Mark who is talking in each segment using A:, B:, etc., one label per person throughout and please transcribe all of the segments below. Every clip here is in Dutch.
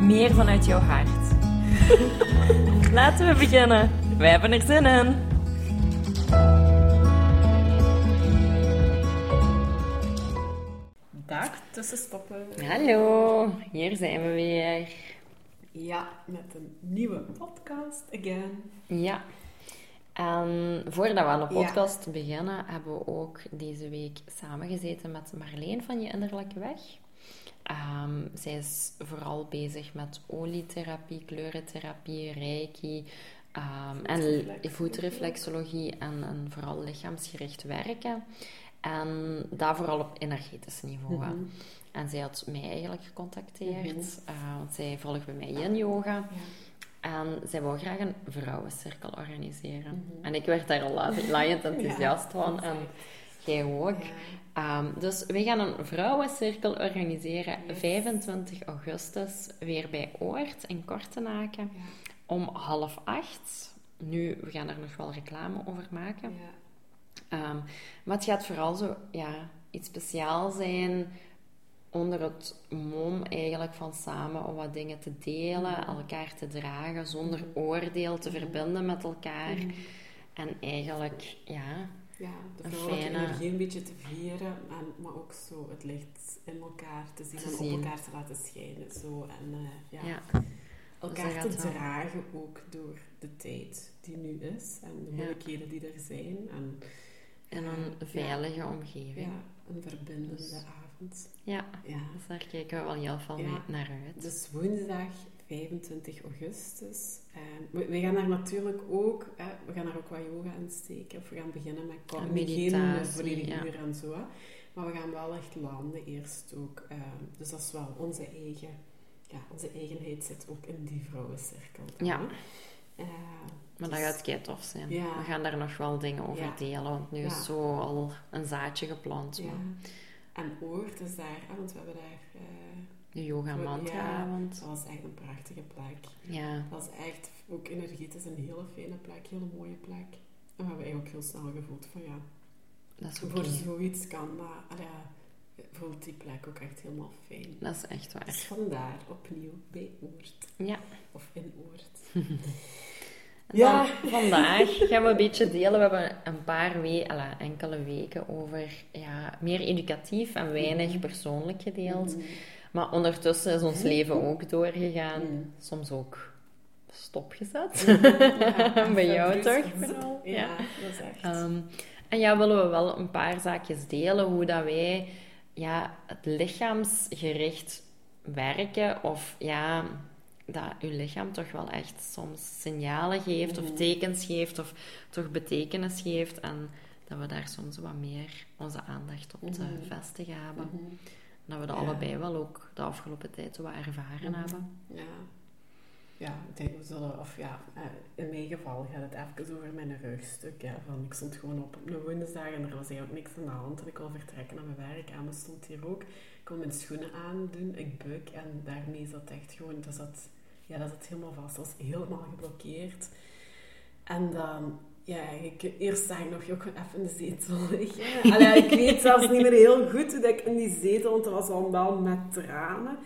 A: meer vanuit jouw hart. Laten we beginnen. Wij hebben er zin in.
B: Dag, tussenstoppen.
A: Hallo, hier zijn we weer.
B: Ja, met een nieuwe podcast again.
A: Ja. En voordat we aan de
B: Ja.
A: podcast beginnen, hebben we ook deze week samengezeten met Marleen van Je Innerlijke Weg. Ehm, zij is vooral bezig met olietherapie, kleurentherapie, reiki ehm, en
B: Voetreflexologie.
A: en, en vooral lichaamsgericht werken. En dat vooral op energetisch niveau.
B: Mhm.
A: En zij had mij eigenlijk gecontacteerd,
B: Mhm.
A: eh, want zij volgt bij mij in yoga.
B: Ja.
A: En zij wou graag een vrouwencirkel organiseren.
B: Mhm.
A: En ik werd daar al la- laaiend enthousiast van. En jij ook.
B: Ja.
A: Ehm, dus we gaan een vrouwencirkel organiseren
B: Yes.
A: 25 augustus weer bij Oort in Kortenaken
B: Ja.
A: om half acht. Nu, we gaan er nog wel reclame over maken.
B: Ja.
A: Ehm, maar het gaat vooral zo, ja, iets speciaals zijn onder het mom eigenlijk van samen om wat dingen te delen,
B: Mhm.
A: elkaar te dragen, zonder oordeel te verbinden met elkaar. En eigenlijk, ja,
B: Ja, de
A: Een fijne-
B: energie een beetje te vieren, en, maar ook zo het licht in elkaar te zien
A: Te
B: en
A: zien.
B: op elkaar te laten schijnen. Zo. En eh, ja,
A: ja,
B: elkaar
A: Dus
B: te
A: wel.
B: dragen ook door de tijd die nu is en de
A: Ja.
B: moeilijkheden die er zijn. En,
A: in
B: eh,
A: een
B: ja,
A: veilige omgeving.
B: Ja, een verbindende
A: Dus-
B: avond.
A: Ja,
B: Ja.
A: dus daar kijken we wel heel veel naar uit.
B: Dus woensdag 25 augustus. En we, we gaan daar natuurlijk ook, we gaan daar ook wat yoga in steken. Of we gaan beginnen met kort, eh,
A: meditatie,
B: volledige
A: ja.
B: uur en zo. Maar we gaan wel echt landen eerst ook. eh, dus dat is wel onze eigen, ja, onze eigenheid zit ook in die vrouwencirkel. dan,
A: Ja.
B: Eh,
A: Maar dat
B: dus-
A: gaat kei tof zijn.
B: Ja.
A: We gaan daar nog wel dingen over
B: Ja.
A: delen, want nu is zo al een zaadje geplant. Maar
B: En Oort is daar, want we hebben daar...
A: De yoga
B: Ja.
A: mantraavond.
B: dat was echt een prachtige plek.
A: Ja.
B: Dat is echt, ook energetisch, een hele fijne plek, hele mooie plek. En we hebben eigenlijk heel snel gevoeld van ja,
A: dat is
B: voor zoiets kan dat, ja, voelt die plek ook echt helemaal fijn.
A: Dat is echt waar.
B: Dus vandaar opnieuw bij Oort.
A: Ja.
B: Of in Oort.
A: En
B: Ja.
A: vandaag gaan we een beetje delen. We hebben een paar weken, enkele weken over ja, meer educatief en weinig persoonlijk gedeeld.
B: Mhm.
A: Maar ondertussen is ons leven ook doorgegaan. Soms ook stopgezet.
B: Ja,
A: Bij jou toch vooral?
B: Ja, dat is echt.
A: Ehm, en ja, willen we wel een paar zaakjes delen. Hoe dat wij ja, het lichaamsgericht werken. Of ja, dat uw lichaam toch wel echt soms signalen geeft. Of tekens geeft. Of toch betekenis geeft. En dat we daar soms wat meer onze aandacht op te
B: Mhm.
A: vestigen hebben.
B: Mhm.
A: Dat we dat
B: Ja.
A: allebei wel ook de afgelopen tijd wat ervaren
B: Mhm.
A: hebben.
B: Ja. Ja, ik denk we zullen, of ja, eh, in mijn geval gaat het even over mijn rugstuk. Ja, van, ik stond gewoon op op een woensdag en er was eigenlijk niks aan de hand. En ik wil vertrekken naar mijn werk. En stond hier ook. Ik kon mijn schoenen aandoen, ik buik en daarmee zat echt gewoon, dat zat, ja, dat zat helemaal vast. Dat was helemaal geblokkeerd. En dan, ja, ik, eerst zag ik nog ook even in de zetel liggen. Allee, ik weet zelfs niet meer heel goed hoe dat ik in die zetel, want dat was al wel met tranen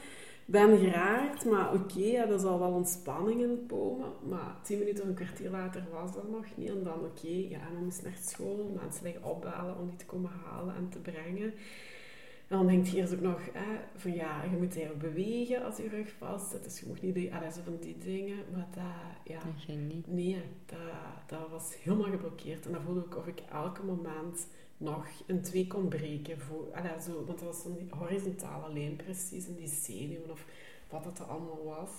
B: ben geraakt, maar oké, ja, dat is al wel ontspanning in het komen. Maar tien minuten of een kwartier later was dat nog niet. En dan, oké, ja, we moesten naar school, mensen liggen opbellen om die te komen halen en te brengen. En dan denkt je eerst ook nog, hè, van ja, je moet even bewegen als je rug vast zit. Dus je moet niet, allee, zo van die dingen. Maar dat, ja,
A: Dat ging niet.
B: nee, dat, dat was helemaal geblokkeerd. En dat voelde ik of ik elke moment nog een twee kon breken. Voor, allee, zo, want dat was een horizontale lijn precies in die zenuwen of wat dat allemaal was.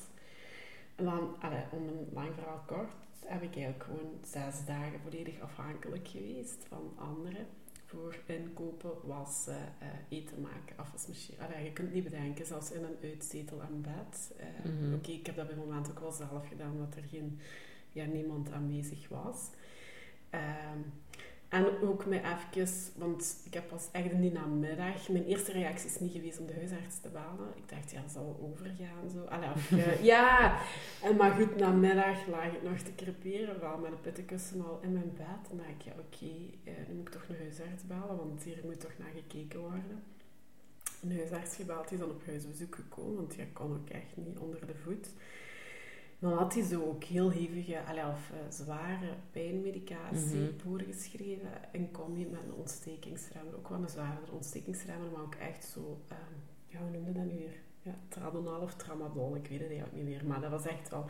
B: En dan, allee, om een lang verhaal kort, heb ik eigenlijk gewoon zes dagen volledig afhankelijk geweest van anderen. Voor inkopen was uh, eten maken, afwasmachine. Allee, je kunt niet bedenken, zelfs in een uitzetel aan bed. Uh, mm -hmm. Oké, okay, ik heb dat bij moment ook wel zelf gedaan, omdat er geen, ja, niemand aanwezig was. Ehm, en ook mij even, want ik heb pas echt in die namiddag, mijn eerste reactie is niet geweest om de huisarts te balen. Ik dacht, ja, dat zal overgaan zo. Allee, of, uh, ja, en maar goed, namiddag lag ik nog te creperen, wel met een pittenkussen al in mijn bed. En dacht ik, ja, oké, okay, uh, nu moet ik toch een huisarts balen, want hier moet toch naar gekeken worden. Een huisarts gebeld, die is dan op huisbezoek gekomen, want die kon ook echt niet onder de voet. Dan had hij zo ook heel hevige, of uh, zware pijnmedicatie -hmm. voorgeschreven in combi met een ontstekingsremmer. Ook wel een zware ontstekingsremmer, maar ook echt zo, uh, ja, hoe noemde dat nu weer? Ja, Tradonal of Tramadol, ik weet het eigenlijk niet meer. Maar dat was echt wel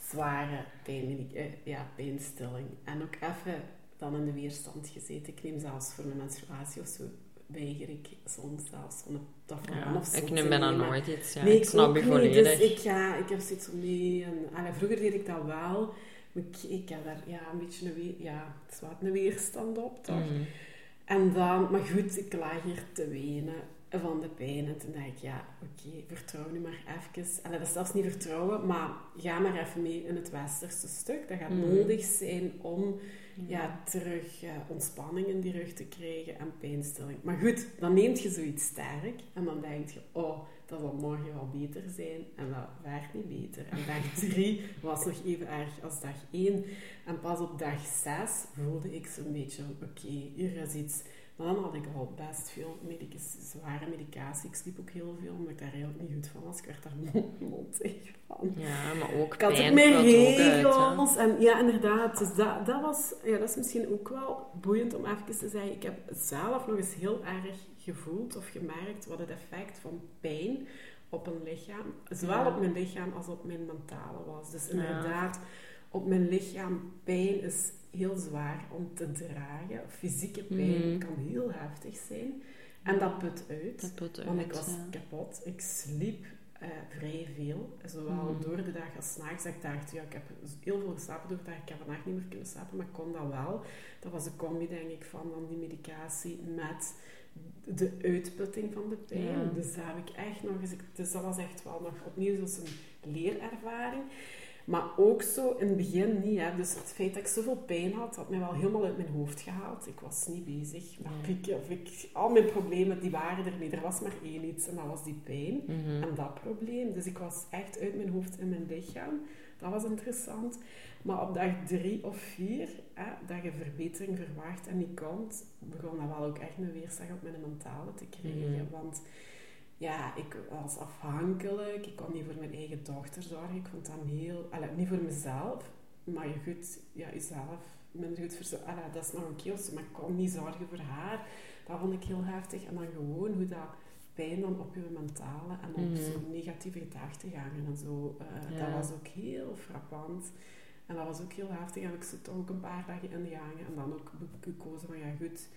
B: zware pijn, uh, ja, pijnstilling. En ook even dan in de weerstand gezeten. Ik neem zelfs voor mijn menstruatie of zo weiger ik soms zelfs van dat van
A: ja,
B: of
A: Ik neem bijna nooit iets, ja.
B: Nee,
A: ik snap je volledig.
B: Dus ik, ga, ik heb zoiets van nee. En, allee, vroeger deed ik dat wel. Maar ik, ik heb daar ja, een beetje een, we, ja, een weerstand op, toch? Mm. En dan, maar goed, ik lag hier te wenen van de pijn. En toen dacht ik, ja, oké, okay, vertrouw nu maar even. Allee, dat is zelfs niet vertrouwen, maar ga maar even mee in het westerse stuk. Dat gaat mm. nodig zijn om ja, terug uh, ontspanning in die rug te krijgen en pijnstilling. Maar goed, dan neemt je zoiets sterk en dan denk je, oh, dat zal morgen wel beter zijn. En dat werd niet beter. En dag 3 was nog even erg als dag 1. En pas op dag 6 voelde ik zo'n beetje oké, hier is iets dan had ik al best veel medic zware medicatie. Ik sliep ook heel veel, omdat ik daar heel niet goed van was. Ik werd daar mondig van.
A: Ja, maar ook
B: Ik had ook meer regels. en ja, inderdaad. Dus dat, dat, was, ja, dat is misschien ook wel boeiend om even te zeggen. Ik heb zelf nog eens heel erg gevoeld of gemerkt wat het effect van pijn op een lichaam, zowel op mijn lichaam als op mijn mentale was. Dus inderdaad, op mijn lichaam pijn is heel zwaar om te dragen. Fysieke pijn mm. kan heel heftig zijn. En dat put uit.
A: Dat put uit
B: want ik was kapot. Ik sliep uh, vrij veel. Zowel mm. door de dag als s'nachts. Ik dacht, ja, ik heb heel veel geslapen door de dag. Ik heb vannacht niet meer kunnen slapen, maar ik kon dat wel. Dat was de combi, denk ik, van, die medicatie met de uitputting van de pijn. Ja. Dus daar heb ik echt nog eens... Dus dat was echt wel nog opnieuw een leerervaring. Maar ook zo in het begin niet. Hè. Dus het feit dat ik zoveel pijn had, had mij wel helemaal uit mijn hoofd gehaald. Ik was niet bezig. Of ik, al mijn problemen, die waren er niet. Er was maar één iets en dat was die pijn.
A: Mhm.
B: En dat probleem. Dus ik was echt uit mijn hoofd in mijn lichaam. Dat was interessant. Maar op dag drie of vier, hè, dat je verbetering verwacht en niet komt, begon dat wel ook echt een weerslag op mijn mentale te krijgen.
A: Mhm.
B: Want ja, ik was afhankelijk. Ik kon niet voor mijn eigen dochter zorgen. Ik vond dat heel... Allee, niet voor mezelf, maar je goed, ja, jezelf minder goed verzorgen. Dat is nog een keeltje, maar ik kon niet zorgen voor haar. Dat vond ik heel heftig. En dan gewoon hoe dat pijn dan op je mentale en op mm -hmm. zo'n negatieve gedachtegangen en zo. Uh, ja. Dat was ook heel frappant. En dat was ook heel heftig. En ik toch ook een paar dagen in de gangen. En dan ook gekozen van, ja goed,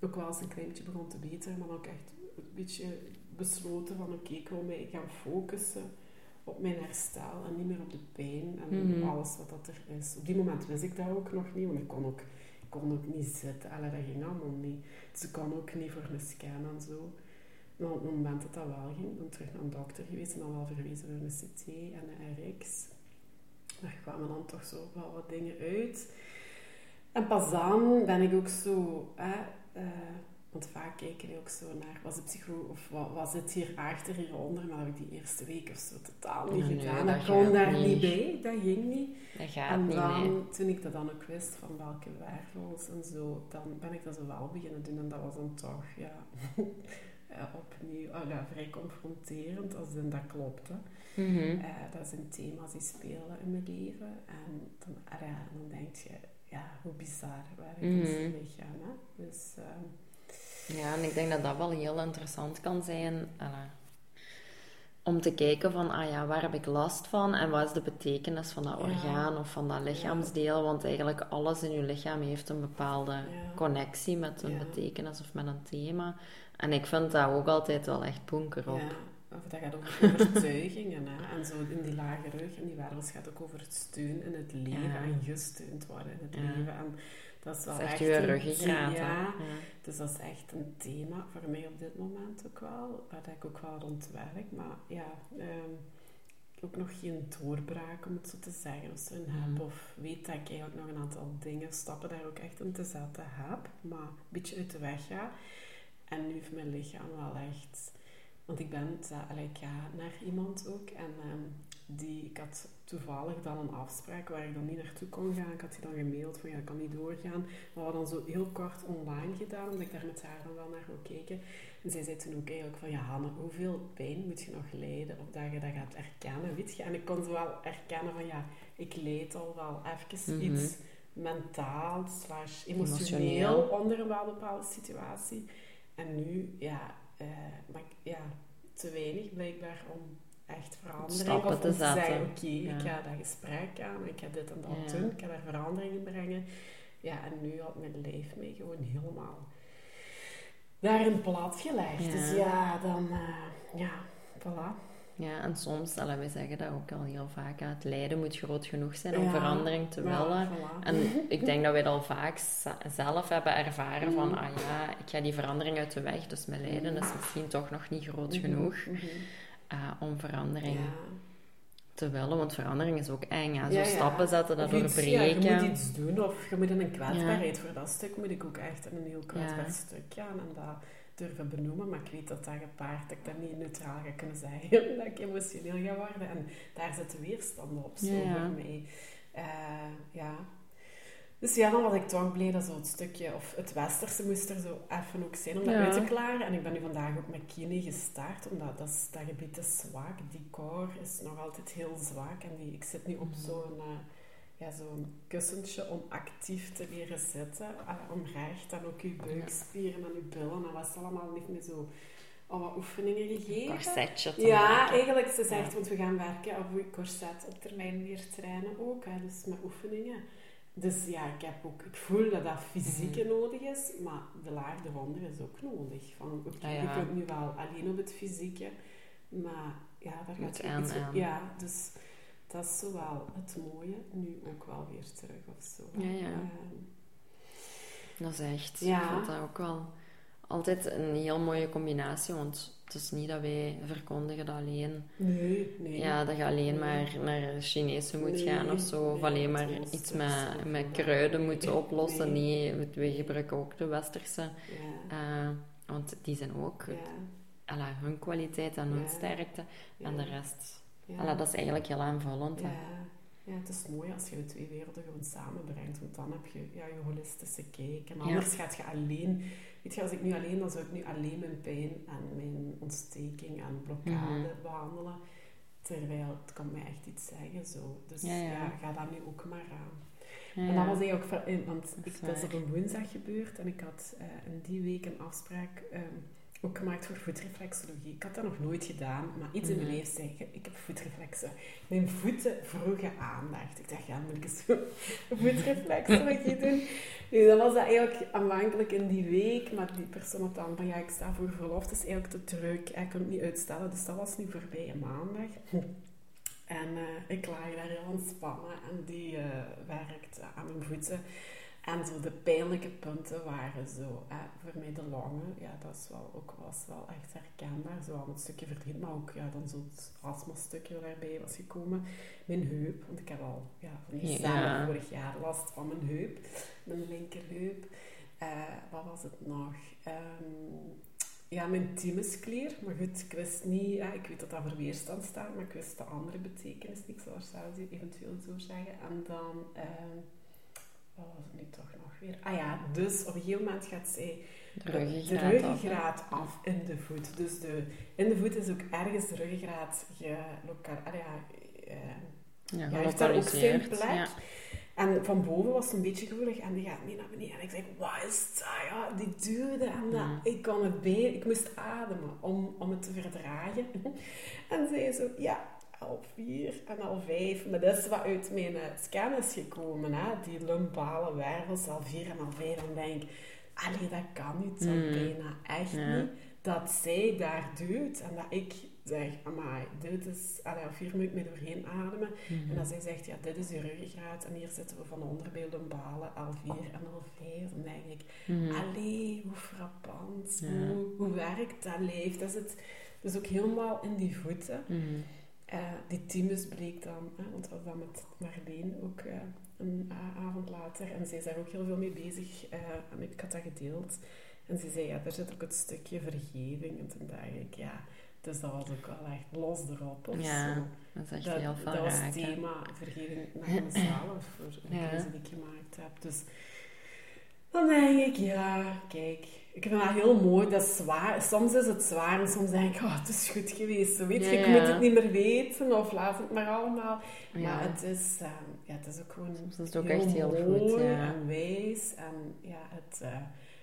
B: ook wel eens een klein beetje begon te beter. Maar ook echt een beetje besloten van oké, okay, ik wil mij gaan focussen op mijn herstel en niet meer op de pijn en
A: mm -hmm.
B: alles wat dat er is. Op die moment wist ik dat ook nog niet, want ik kon ook, ik kon ook niet zitten. Allee, dat ging allemaal niet. Dus ik kon ook niet voor een scan en zo. Maar op het moment dat dat wel ging, ben ik terug naar een dokter geweest en dan wel verwezen voor een CT en een RX. Daar kwamen dan toch zo wel wat dingen uit. En pas dan ben ik ook zo... Hè, uh, want vaak kijken we ook zo naar, was de psycho of wat, wat zit hier achter, hieronder? Maar dat heb ik die eerste week of zo totaal niet
A: nee,
B: gedaan.
A: dat
B: dat kon daar
A: niet.
B: niet bij, dat ging niet.
A: Dat gaat
B: en
A: niet,
B: dan,
A: nee.
B: toen ik dat dan ook wist van welke wervels en zo, dan ben ik dat zo wel beginnen doen. En dat was dan toch, ja, ja opnieuw, oh, ja, vrij confronterend, als in dat klopt. Hè.
A: Mhm.
B: Uh, dat zijn thema's die spelen in mijn leven. En dan, ah dan denk je, ja, hoe bizar werkt
A: Mhm.
B: ons lichaam. Hè? Dus... ehm,
A: Ja, en ik denk dat dat wel heel interessant kan zijn. om te kijken van, ah ja, waar heb ik last van? En wat is de betekenis van dat
B: Ja.
A: orgaan of van dat lichaamsdeel? Want eigenlijk alles in je lichaam heeft een bepaalde
B: Ja.
A: connectie met een
B: Ja.
A: betekenis of met een thema. En ik vind dat ook altijd wel echt bunker op.
B: Ja, of dat gaat over overtuigingen. hè. En zo in die lage rug en die wervels gaat ook over het steun in het leven en gesteund worden in het leven. En Dat is wel
A: echt
B: echt een
A: ruggengraat.
B: Ja,
A: Ja.
B: dus dat is echt een thema voor mij op dit moment ook wel, waar ik ook wel rond werk. Maar ja, ehm, ook nog geen doorbraak, om het zo te zeggen, of zo een heb.
A: Mhm.
B: Of weet dat ik eigenlijk nog een aantal dingen, stappen daar ook echt in te zetten heb, maar een beetje uit de weg ga. En nu heeft mijn lichaam wel echt... Want ik ben, za- allee, ik ga naar iemand ook en ehm, die, ik had toevallig dan een afspraak waar ik dan niet naartoe kon gaan. Ik had die dan gemaild van ja, ik kan niet doorgaan. Maar we hadden dan zo heel kort online gedaan, omdat ik daar met haar dan wel naar wil kijken. En zij zei toen ook eigenlijk van ja, Hanne, hoeveel pijn moet je nog lijden of dat je dat gaat erkennen, weet je? En ik kon zo wel erkennen van ja, ik leed al wel even
A: Mhm.
B: iets mentaal slash emotioneel
A: Emotioneel.
B: onder een bepaalde situatie. En nu, ja, eh, maar ja, te weinig blijkbaar om echt verandering
A: Stappen
B: of
A: te
B: om te
A: zetten.
B: zeggen, oké,
A: Ja.
B: ik ga dat gesprek aan, ik ga dit en dat
A: Ja.
B: doen, ik ga daar verandering in brengen. Ja, en nu had mijn lijf mij gewoon helemaal daarin platgelegd.
A: Ja.
B: Dus ja, dan, eh, ja, voilà.
A: Ja, en soms, wij zeggen dat ook al heel vaak, het lijden moet groot genoeg zijn om
B: Ja,
A: verandering te
B: Ja,
A: willen.
B: voilà.
A: En ik denk dat wij dat al vaak zelf hebben ervaren van,
B: Mhm.
A: ah ja, ik ga die verandering uit de weg, dus mijn lijden is misschien toch nog niet groot
B: Mhm,
A: genoeg
B: mhm.
A: Eh, om verandering te willen. Want verandering is ook eng. Zo
B: Ja, ja.
A: stappen zetten, dat
B: iets, ja, je
A: doorbreken.
B: moet iets doen of je moet in een kwetsbaarheid. Voor dat stuk moet ik ook echt in een heel kwetsbaar stuk gaan en dat durven benoemen. Maar ik weet dat dat gepaard, dat ik dat niet neutraal ga kunnen zeggen. dat ik emotioneel ga worden. En daar zit de weerstand op, zo
A: Ja,
B: voor mij. Eh, ja. Dus ja, dan was ik toch blij dat zo het stukje, of het westerse moest er zo even ook zijn om dat
A: Ja.
B: uit te klaren. En ik ben nu vandaag ook met kine gestart, omdat dat, is, dat gebied is zwak. Die core is nog altijd heel zwak. En die, ik zit nu op
A: Mhm.
B: zo'n eh, ja, zo'n kussentje om actief te leren zitten. Uh, om recht en ook je buikspieren en je billen en wat is allemaal niet meer zo allemaal oefeningen gegeven.
A: Corsetje te
B: Ja,
A: maken.
B: eigenlijk, ze zegt,
A: Ja.
B: want we gaan werken op je corset op termijn weer trainen ook, hè, dus met oefeningen. Dus ja, ik, heb ook, ik voel dat dat fysieke
A: Mhm.
B: nodig is, maar de laag eronder is ook nodig. Van, oké,
A: Ah, ja.
B: je kunt nu wel alleen op het fysieke, maar ja, daar gaat je
A: aan,
B: iets...
A: aan.
B: Ja, dus dat is zowel het mooie, nu ook wel weer terug of zo.
A: Ja, ja.
B: Ehm,
A: Dat is echt,
B: Ja.
A: ik vind dat ook wel altijd een heel mooie combinatie, want het is niet dat wij verkondigen dat alleen,
B: nee, nee.
A: ja, dat je alleen maar naar Chinese moet
B: Nee,
A: gaan of zo, of alleen maar iets met, met kruiden moet oplossen. Nee, we- wij gebruiken ook de westerse,
B: Ja,
A: eh, want die zijn ook,
B: ja,
A: alla, hun kwaliteit en hun
B: Ja.
A: sterkte, en de rest,
B: Ja.
A: alla, dat is eigenlijk heel aanvullend.
B: Ja. Ja, het is mooi als je de twee werelden gewoon samenbrengt, want dan heb je ja, je holistische kijk. En
A: Ja.
B: anders gaat je alleen, weet je, als ik nu alleen, dan zou ik nu alleen mijn pijn en mijn ontsteking en blokkade
A: Mhm.
B: behandelen. Terwijl het kan mij echt iets zeggen zo. Dus
A: Ja,
B: ja,
A: ja.
B: ga dat nu ook maar aan.
A: Ja,
B: En
A: ja.
B: dat was eigenlijk ook, van- want
A: Dat
B: ik,
A: is
B: dat is
A: waar.
B: op een woensdag gebeurd en ik had eh, in die week een afspraak ehm, ook gemaakt voor voetreflexologie. Ik had dat nog nooit gedaan, maar iets in mijn
A: Mhm.
B: leven zei ik, ik heb voetreflexen. Mijn voeten vroegen aandacht. Ik dacht, ja, moet ik eens voetreflexologie doen? Nu, dan was dat eigenlijk aanvankelijk in die week, maar die persoon had dan van, ja, ik sta voor verlof, het is eigenlijk te druk, ik kan het niet uitstellen. Dus dat was nu voorbij een maandag. En eh, ik lag daar heel ontspannen en die eh, werkt aan mijn voeten. En zo de pijnlijke punten waren zo, eh, voor mij de longen, ja, dat is wel, ook, was wel echt herkenbaar. Zo aan het stukje verdriet, maar ook ja, dan zo het astma-stukje daarbij was gekomen. Mijn heup, want ik heb al ja, van
A: Ja.
B: vorig jaar last van mijn heup, mijn linkerheup. Eh, wat was het nog? Ehm, ja, mijn thymusklier. Maar goed, ik wist niet... Ja, ik weet dat dat voor weerstand staat, maar ik wist de andere betekenis niet. Ik zal er zelfs eventueel zo zeggen. En dan... ehm, wat was het nu toch nog weer? Ah ja, dus op een gegeven moment gaat zij
A: De
B: de
A: ruggengraat af,
B: in de voet. Dus de, in de voet is ook ergens de ruggengraat gelokaal... Ah ja, eh,
A: Ja,
B: ja, heeft daar ook zijn plek.
A: Ja.
B: en van boven was het een beetje gevoelig en die gaat mee naar beneden. En ik zeg, wat is dat? Ja, die duwde en dat.
A: Mm.
B: Ik kon het bij, ik moest ademen om, om het te verdragen. en zij zo, ja, al vier en al vijf. Maar dat is wat uit mijn eh, scan is gekomen, hè. Die lumbale wervels, al vier en al vijf. En denk ik, allee, dat kan niet, zo
A: Mm.
B: bijna echt
A: Ja.
B: niet. dat zij daar doet en dat ik zeg, amai, dit is, allee, of hier moet ik me doorheen ademen.
A: Mhm.
B: En dat zij zegt, ja, dit is je ruggengraat en hier zitten we van onderbeelden balen, L4 en L5. Dan denk ik,
A: Mhm.
B: allee, hoe frappant,
A: Ja.
B: hoe, hoe werkt dat lijf? Dat is, het, dat is ook helemaal in die voeten. Eh, die Timus bleek dan, hè, want dat was dan met Marleen ook eh, een avond later. En zij is daar ook heel veel mee bezig. eh, en ik had dat gedeeld. En ze zei, ja, daar zit ook het stukje vergeving. En toen dacht ik, ja, dus dat was ook wel echt los erop of
A: Ja,
B: zo.
A: dat is
B: Dat,
A: heel veel
B: dat was het thema vergeving naar mezelf, voor een
A: Ja.
B: keuze die ik gemaakt heb. Dus dan denk ik, ja, kijk, ik vind dat heel mooi. Dat is zwaar. Soms is het zwaar en soms denk ik, oh, het is goed geweest. Weet je,
A: Ja,
B: ik moet het niet meer weten of laat het maar allemaal.
A: Ja.
B: Maar het is, ehm, ja, het is ook gewoon
A: Soms is het ook echt heel goed,
B: mooi
A: ja.
B: en wijs. En ja, het, eh,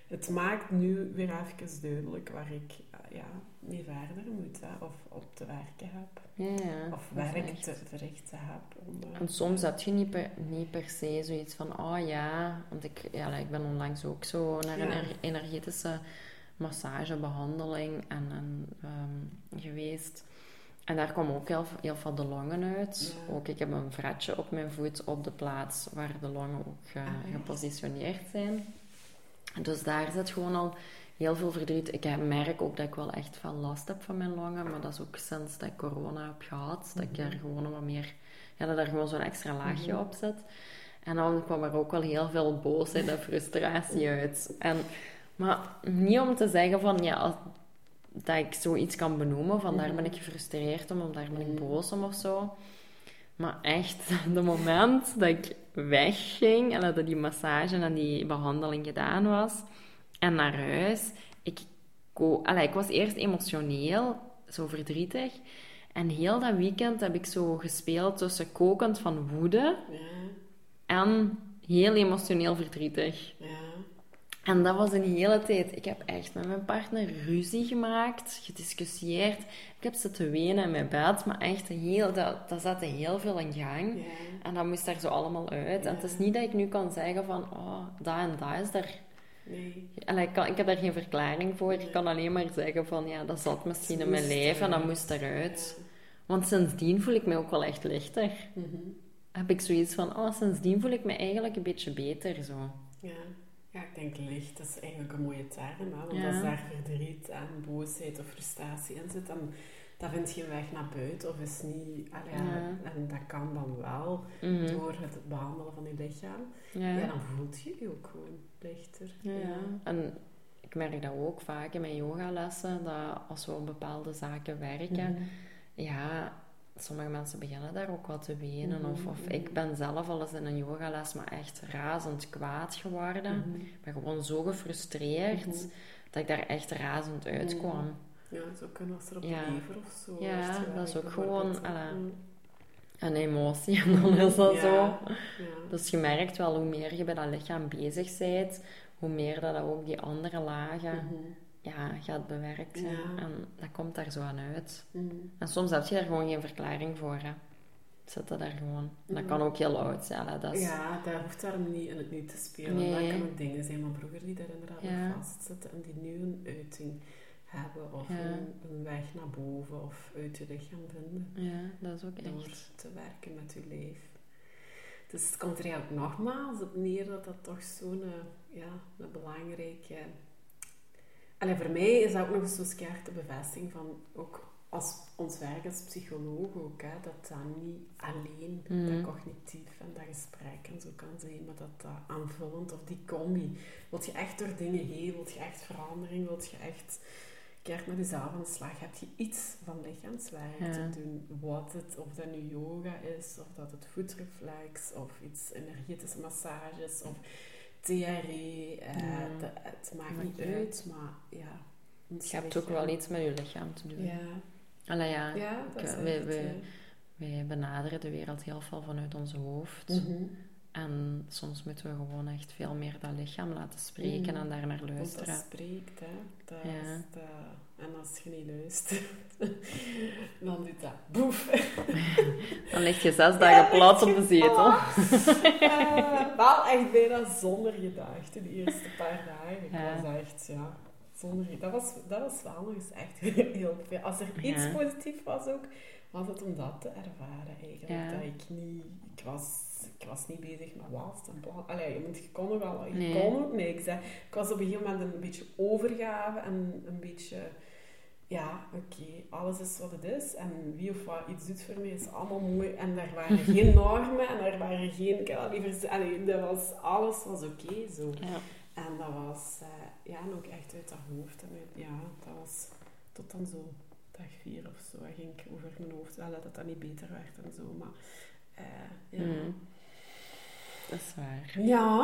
B: het maakt nu weer even duidelijk waar ik ja, mee verder moet hè, of op te werken heb.
A: Ja, ja,
B: Of werk
A: echt.
B: te verrichten heb. Om, eh,
A: En soms heb je niet per, niet per se zoiets van, oh ja, want ik, ja, ik ben onlangs ook zo naar een
B: Ja.
A: energetische massagebehandeling en, en, ehm, geweest. En daar kwam ook heel, heel veel de longen uit.
B: Ja.
A: Ook ik heb een vratje op mijn voet op de plaats waar de longen ook eh,
B: Ah,
A: gepositioneerd zijn. Dus daar zit gewoon al heel veel verdriet. Ik heb- merk ook dat ik wel echt veel last heb van mijn longen, maar dat is ook sinds dat ik corona heb gehad, dat ik
B: Mhm.
A: daar gewoon wat meer, ja, dat er gewoon zo'n extra laagje
B: Mhm.
A: op zit. En dan kwam er ook wel heel veel boosheid en frustratie uit. En, maar niet om te zeggen van, ja, als- dat ik zoiets kan benoemen, van daar ben ik gefrustreerd om, of daar ben ik
B: Mhm.
A: boos om of zo. Maar echt, de moment dat ik wegging en dat die massage en die behandeling gedaan was en naar huis, ik, allee, ik was eerst emotioneel, zo verdrietig. En heel dat weekend heb ik zo gespeeld tussen kokend van woede
B: Ja,
A: en heel emotioneel verdrietig.
B: ja.
A: En dat was een hele tijd. Ik heb echt met mijn partner ruzie gemaakt, gediscussieerd. Ik heb zitten wenen in mijn bed, maar echt heel, dat, dat zette heel veel in gang.
B: ja.
A: En dat moest daar zo allemaal uit. En het is niet dat ik nu kan zeggen van, oh, dat en dat is er...
B: Nee.
A: Allee, ik, kan, ik heb daar geen verklaring voor. Ik kan alleen maar zeggen van, ja, dat zat misschien in mijn lijf en dat moest eruit.
B: Ja.
A: Want sindsdien voel ik me ook wel echt lichter.
B: Mhm.
A: Heb ik zoiets van, oh, sindsdien voel ik me eigenlijk een beetje beter, zo.
B: Ja. ja, ik denk licht, dat is eigenlijk een mooie term. Hè? Want
A: Ja.
B: als daar verdriet en boosheid of frustratie in zit, dan dat vindt geen weg naar buiten of is niet... allee, ja,
A: Ja.
B: En dat kan dan wel
A: Mhm.
B: door het behandelen van je lichaam.
A: Ja.
B: Ja. dan voelt je je ook gewoon
A: Ja, ja. En ik merk dat ook vaak in mijn yogalessen, dat als we op bepaalde zaken werken,
B: Mhm.
A: ja, sommige mensen beginnen daar ook wat te wenen. Of, of
B: Mhm.
A: ik ben zelf al eens in een yogales maar echt razend kwaad geworden.
B: Mhm.
A: Ik ben gewoon zo gefrustreerd dat ik daar echt razend uitkwam.
B: Ja, zo kunnen als er op
A: Ja.
B: de lever of zo
A: Ja, dat is ook gewoon, Een emotie, en dan is dat
B: Ja.
A: zo.
B: Ja.
A: Dus je merkt wel hoe meer je bij dat lichaam bezig bent, hoe meer dat ook die andere lagen
B: Mhm.
A: ja, gaat.
B: Ja.
A: En dat komt daar zo aan uit.
B: Mhm.
A: En soms heb je daar gewoon geen verklaring voor. Hè. Zit dat daar gewoon. Dat
B: Mhm.
A: kan ook heel oud zijn. Hè. Dat is,
B: Ja, daar hoeft daarom niet in het nu te spelen.
A: Nee.
B: Dat kan ook dingen zijn van vroeger die daar inderdaad
A: Ja.
B: vastzitten en die nu een uiting hebben of
A: Ja.
B: een, een weg naar boven of uit je lichaam vinden
A: ja, dat is ook
B: door
A: echt.
B: te werken met je lijf. Dus het komt er eigenlijk nogmaals op neer dat dat toch zo'n eh, ja, een belangrijke... Allee, voor mij is dat ook nog eens zo'n sterke bevestiging van ook als ons werk als psycholoog ook, hè, dat dat niet alleen dat cognitief en dat gesprek en zo kan zijn, maar dat dat aanvullend of die combi. Wilt je echt door dingen heen, wilt je echt verandering, wilt je echt keert met jezelf aan de slag, heb je iets van lichaamswerk
A: Ja.
B: te doen. Wat het, of dat nu yoga is, of dat het voetreflex, of iets energetische massages, of TRE. eh,
A: Ja.
B: het maakt niet uit, maar ja. ons
A: Je hebt ook
B: lichaam-
A: wel iets met je lichaam te doen.
B: Ja,
A: Allee, ja,
B: ja
A: ik- wij- wij-
B: eh,
A: wij benaderen de wereld heel veel vanuit onze hoofd.
B: mhm.
A: En soms moeten we gewoon echt veel meer dat lichaam laten spreken
B: Mhm.
A: en daar naar
B: Want dat
A: luisteren.
B: spreekt, hè. Dat
A: Ja.
B: is dat- En als je niet luistert, dan doet dat boef.
A: Dan lig je zes dagen plat op de zetel.
B: Eh, wel echt bijna zonder gedachten de eerste paar dagen. Ik was echt, ja, stond er... Dat was, dat was wel nog eens echt heel veel. Als er iets
A: Ja.
B: positief was ook, was het om dat te ervaren eigenlijk. Dat ik niet... Ik was, ik was niet bezig met was en. Allee, je, moet, je kon nog wel... Je
A: Nee.
B: kon ook niks. Hè. Ik was op een gegeven moment een beetje overgave en een beetje... Ja, oké, alles is wat het is. En wie of wat iets doet voor mij is allemaal mooi. En daar waren geen normen en daar waren geen... Ik had liever... Allee, dat was, alles was oké zo.
A: Ja.
B: En dat was, eh, ja, en ook echt uit dat hoofd. En uit- ja, dat was tot dan zo dag vier of zo. Dat ging ik over mijn hoofd. Wel dat het dan niet beter werd en zo, maar eh, ja.
A: Mhm. Dat is waar.
B: Ja.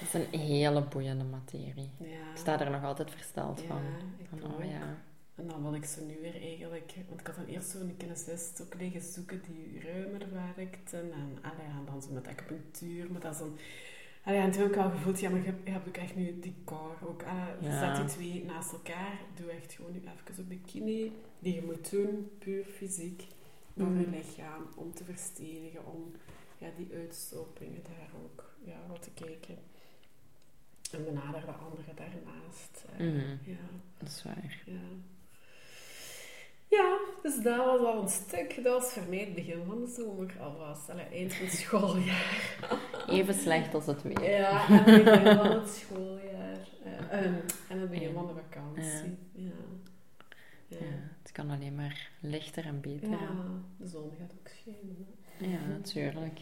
A: Dat is een hele boeiende materie.
B: Ja.
A: Ik sta er nog altijd versteld
B: Ja,
A: van.
B: ik
A: oh ja.
B: En dan wil ik ze nu weer eigenlijk... Want ik had dan eerst zo'n kinesist ook liggen zoeken die ruimer werkte. En, allee, en dan zo met acupunctuur. Maar dat is dan... Allee, en toen heb ik al gevoeld, ja, maar je, je hebt ook echt nu die core ook. Uh,
A: Ja.
B: Zet die twee naast elkaar. Doe echt gewoon nu even op de kine. Die je moet doen, puur fysiek. Voor je
A: Mhm.
B: lichaam. Om te verstedigen. Om ja, die uitstopingen daar ook ja, wat te kijken. En benader de andere daarnaast. eh,
A: Mhm.
B: Ja.
A: Dat is waar.
B: Ja. Ja, dus dat was al een stuk. Dat was voor mij het begin van de zomer alvast. Allee, eind van het schooljaar.
A: Even slecht als het weer.
B: Ja, en het begin van het schooljaar. Eh, ehm, en het begin van de vakantie. Ja. Ja.
A: Ja, het kan alleen maar lichter en beter.
B: Ja, de zon gaat ook schijnen.
A: Ja, natuurlijk.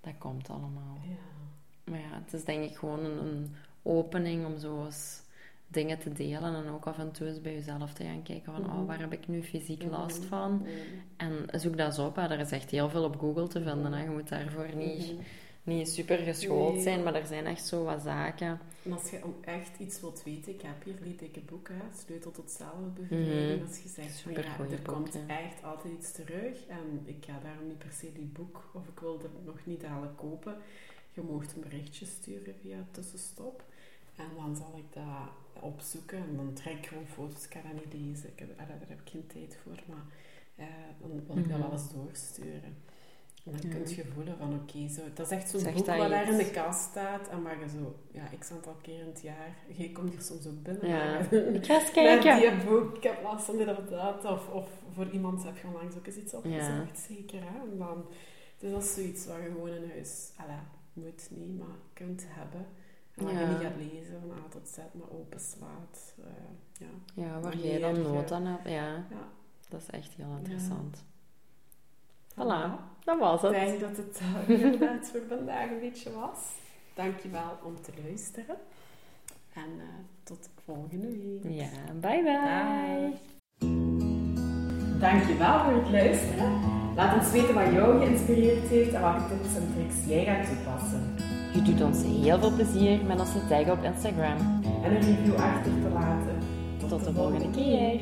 A: Dat komt allemaal.
B: Ja.
A: Maar ja, het is denk ik gewoon een, een opening om zo eens dingen te delen en ook af en toe eens bij jezelf te gaan kijken van,
B: Mhm.
A: oh, waar heb ik nu fysiek
B: Mhm.
A: last van?
B: Mhm.
A: En zoek dat eens op, hè. er is echt heel veel op Google te vinden. Hè. Je moet daarvoor niet,
B: Mhm.
A: Niet super geschoold
B: Nee.
A: zijn, maar er zijn echt zo wat zaken.
B: En als je echt iets wilt weten, ik heb hier die dikke boek, hè, Sleutel tot zelfbevrijding.
A: Mhm.
B: Als je zegt, van, ja, er
A: boek,
B: komt echt altijd iets terug. En ik ga daarom niet per se die boek, of ik wil er nog niet dadelijk kopen. Je moogt een berichtje sturen via tussenstop. En dan zal ik dat opzoeken. En dan trek ik gewoon foto's. Ik kan dat niet lezen. Ik heb, ah, daar heb ik geen tijd voor. Maar eh, dan wil ik dat
A: Mhm.
B: wel eens doorsturen. En dan
A: Ja.
B: kun je voelen van oké, zo. Dat is echt zo'n boek
A: dat
B: wat daar in de kast staat. En waar je zo, ja, ik aantal keer in het jaar. Je komt hier soms ook binnen.
A: Ja.
B: maar-
A: Ik ga eens kijken.
B: die boek, ik heb last van dit of dat. Of, of voor iemand heb je onlangs ook eens iets opgezocht, zeker. Hè? En dan, dus dat is zoiets wat je gewoon in huis, alla, moet niet, maar kunt hebben. En waar je
A: Ja.
B: niet gaat lezen van A tot Z, maar openslaat. eh ja.
A: Ja, waar jij dan nood aan hebt. Ja,
B: ja.
A: dat is echt heel interessant.
B: Voilà.
A: Dat was
B: Ik
A: het.
B: denk dat het eh, inderdaad voor vandaag een beetje was. Dankjewel om te luisteren. En eh, tot volgende week.
A: Ja, bye bye.
B: Dankjewel voor het luisteren. Laat ons weten wat jou geïnspireerd heeft en welke tips en tricks jij gaat toepassen.
A: Je doet ons heel veel plezier met ons te taggen op Instagram.
B: En een review achter te laten.
A: Tot de volgende keer.